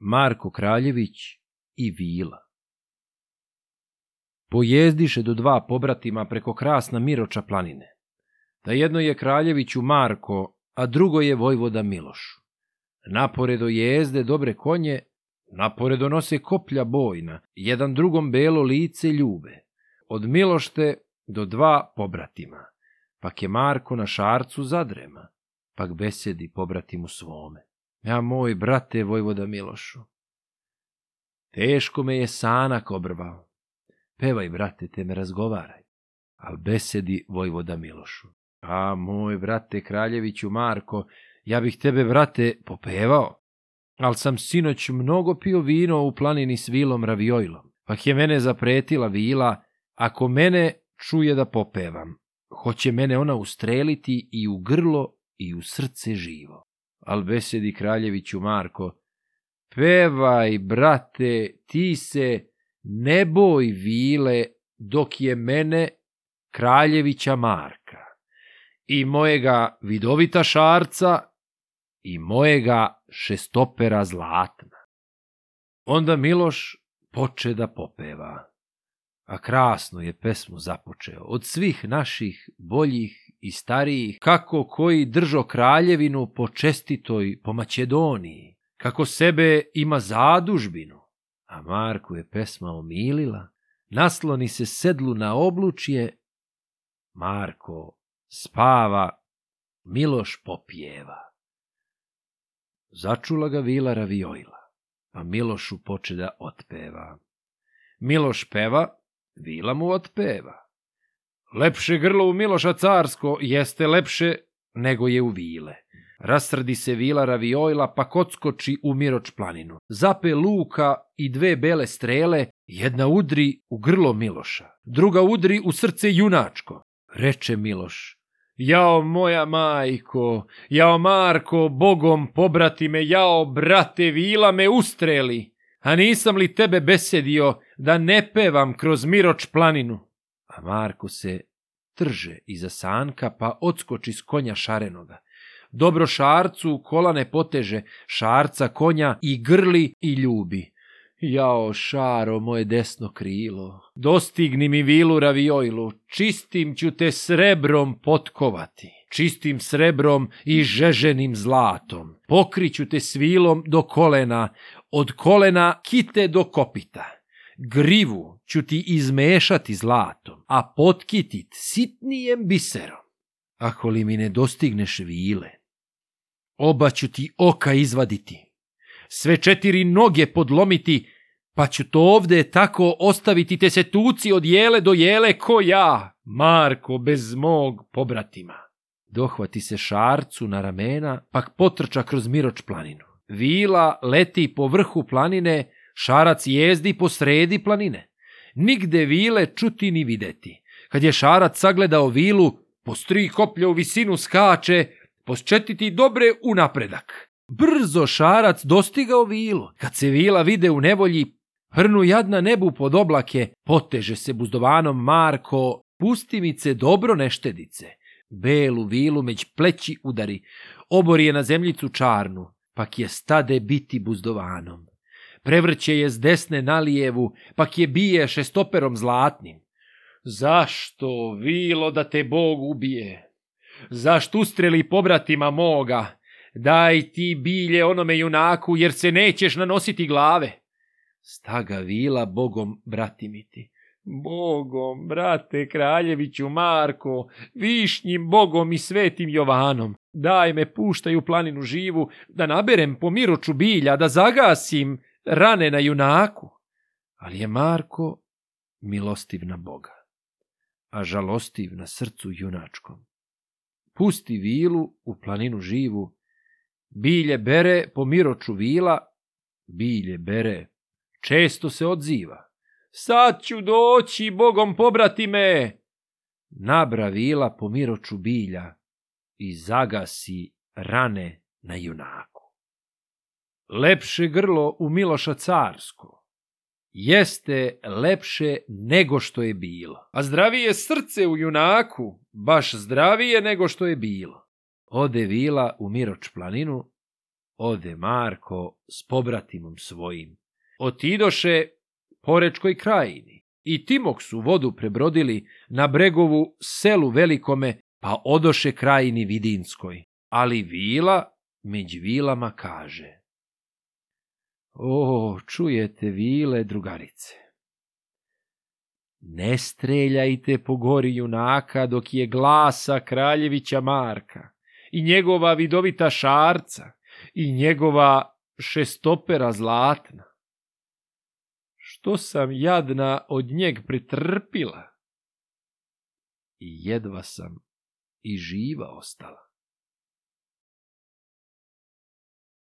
Marko Kraljević i Vila. Pojezdiše do dva pobratima preko krasna Miroča planine. Da jedno je Kraljeviću Marko, a drugo je Vojvoda Miloš. Naporedo jezde dobre konje, naporedo nose koplja bojna, jedan drugom belo lice ljube. Od Milošte do dva pobratima. Pak je Marko na šarcu zadrema, pak besedi pobratimu svome. Ja moj, brate Vojvoda Milošu, teško me je sanak obrvao. Pevaj, brate, te me razgovaraj, al besedi Vojvoda Milošu. A moj, brate Kraljeviću Marko, ja bih tebe, brate, popevao, al sam sinoć mnogo pio vino u planini s Vilom Raviojlom, pa je mene zapretila Vila, ako mene čuje da popevam, hoće mene ona ustreliti i u grlo i u srce živo al besedi Kraljeviću Marko. Pevaj, brate, ti se ne boj vile dok je mene Kraljevića Marka i mojega vidovita šarca i mojega šestopera zlatna. Onda Miloš poče da popeva, a krasno je pesmu započeo, od svih naših boljih i starijih, kako koji držo kraljevinu po čestitoj po Mačedoniji, kako sebe ima zadužbinu. A Marku je pesma omilila, nasloni se sedlu na oblučje, Marko spava, Miloš popjeva. Začula ga vila ravioila, pa Milošu poče da otpeva. Miloš peva, vila mu otpeva. Lepše grlo u Miloša Carsko jeste lepše nego je u Vile. Rasrdi se vila Ravioila pa kockoči u Miroč planinu. Zape luka i dve bele strele, jedna udri u grlo Miloša, druga udri u srce junačko. Reče Miloš, jao moja majko, jao Marko, bogom pobrati me, jao brate, vila me ustreli, a nisam li tebe besedio da ne pevam kroz Miroč planinu? a Marko se trže iza sanka, pa odskoči s konja šarenoga. Dobro šarcu kolane poteže, šarca konja i grli i ljubi. Jao, šaro, moje desno krilo, dostigni mi vilu ravioilu, čistim ću te srebrom potkovati, čistim srebrom i žeženim zlatom, pokriću te svilom do kolena, od kolena kite do kopita grivu ću ti izmešati zlatom, a potkitit sitnijem biserom, ako li mi ne dostigneš vile. Oba ću ti oka izvaditi, sve četiri noge podlomiti, pa ću to ovde tako ostaviti te se tuci od jele do jele ko ja, Marko, bez mog pobratima. Dohvati se šarcu na ramena, pak potrča kroz miroč planinu. Vila leti po vrhu planine, Šarac jezdi po sredi planine. Nigde vile čuti ni videti. Kad je šarac sagledao vilu, po tri koplja u visinu skače, posčetiti dobre u napredak. Brzo šarac dostigao vilu. Kad se vila vide u nevolji, hrnu jadna nebu pod oblake, poteže se buzdovanom Marko, se dobro neštedice. Belu vilu meć pleći udari, obori je na zemljicu čarnu, pak je stade biti buzdovanom prevrće je s desne na lijevu, pak je bije šestoperom zlatnim. Zašto, vilo, da te Bog ubije? Zašto ustreli pobratima moga? Daj ti bilje onome junaku, jer se nećeš nanositi glave. Staga vila Bogom brati mi ti. Bogom, brate Kraljeviću Marko, višnjim Bogom i svetim Jovanom. Daj me puštaj u planinu živu, da naberem po miru čubilja, da zagasim rane na junaku, ali je Marko milostiv na Boga, a žalostiv na srcu junačkom. Pusti vilu u planinu živu, bilje bere po miroču vila, bilje bere, često se odziva. Sad ću doći, Bogom pobrati me! Nabra vila po miroču bilja i zagasi rane na junaku lepše grlo u Miloša Carsko jeste lepše nego što je bilo. A zdravije srce u junaku, baš zdravije nego što je bilo. Ode Vila u Miroč planinu, ode Marko s pobratimom svojim. Otidoše Porečkoj krajini i Timok su vodu prebrodili na bregovu selu velikome, pa odoše krajini Vidinskoj. Ali Vila među vilama kaže O, čujete vile, drugarice. Ne streljajte po gori junaka dok je glasa Kraljevića Marka i njegova vidovita šarca i njegova šestopera zlatna. Što sam jadna od njeg pretrpila i jedva sam i živa ostala.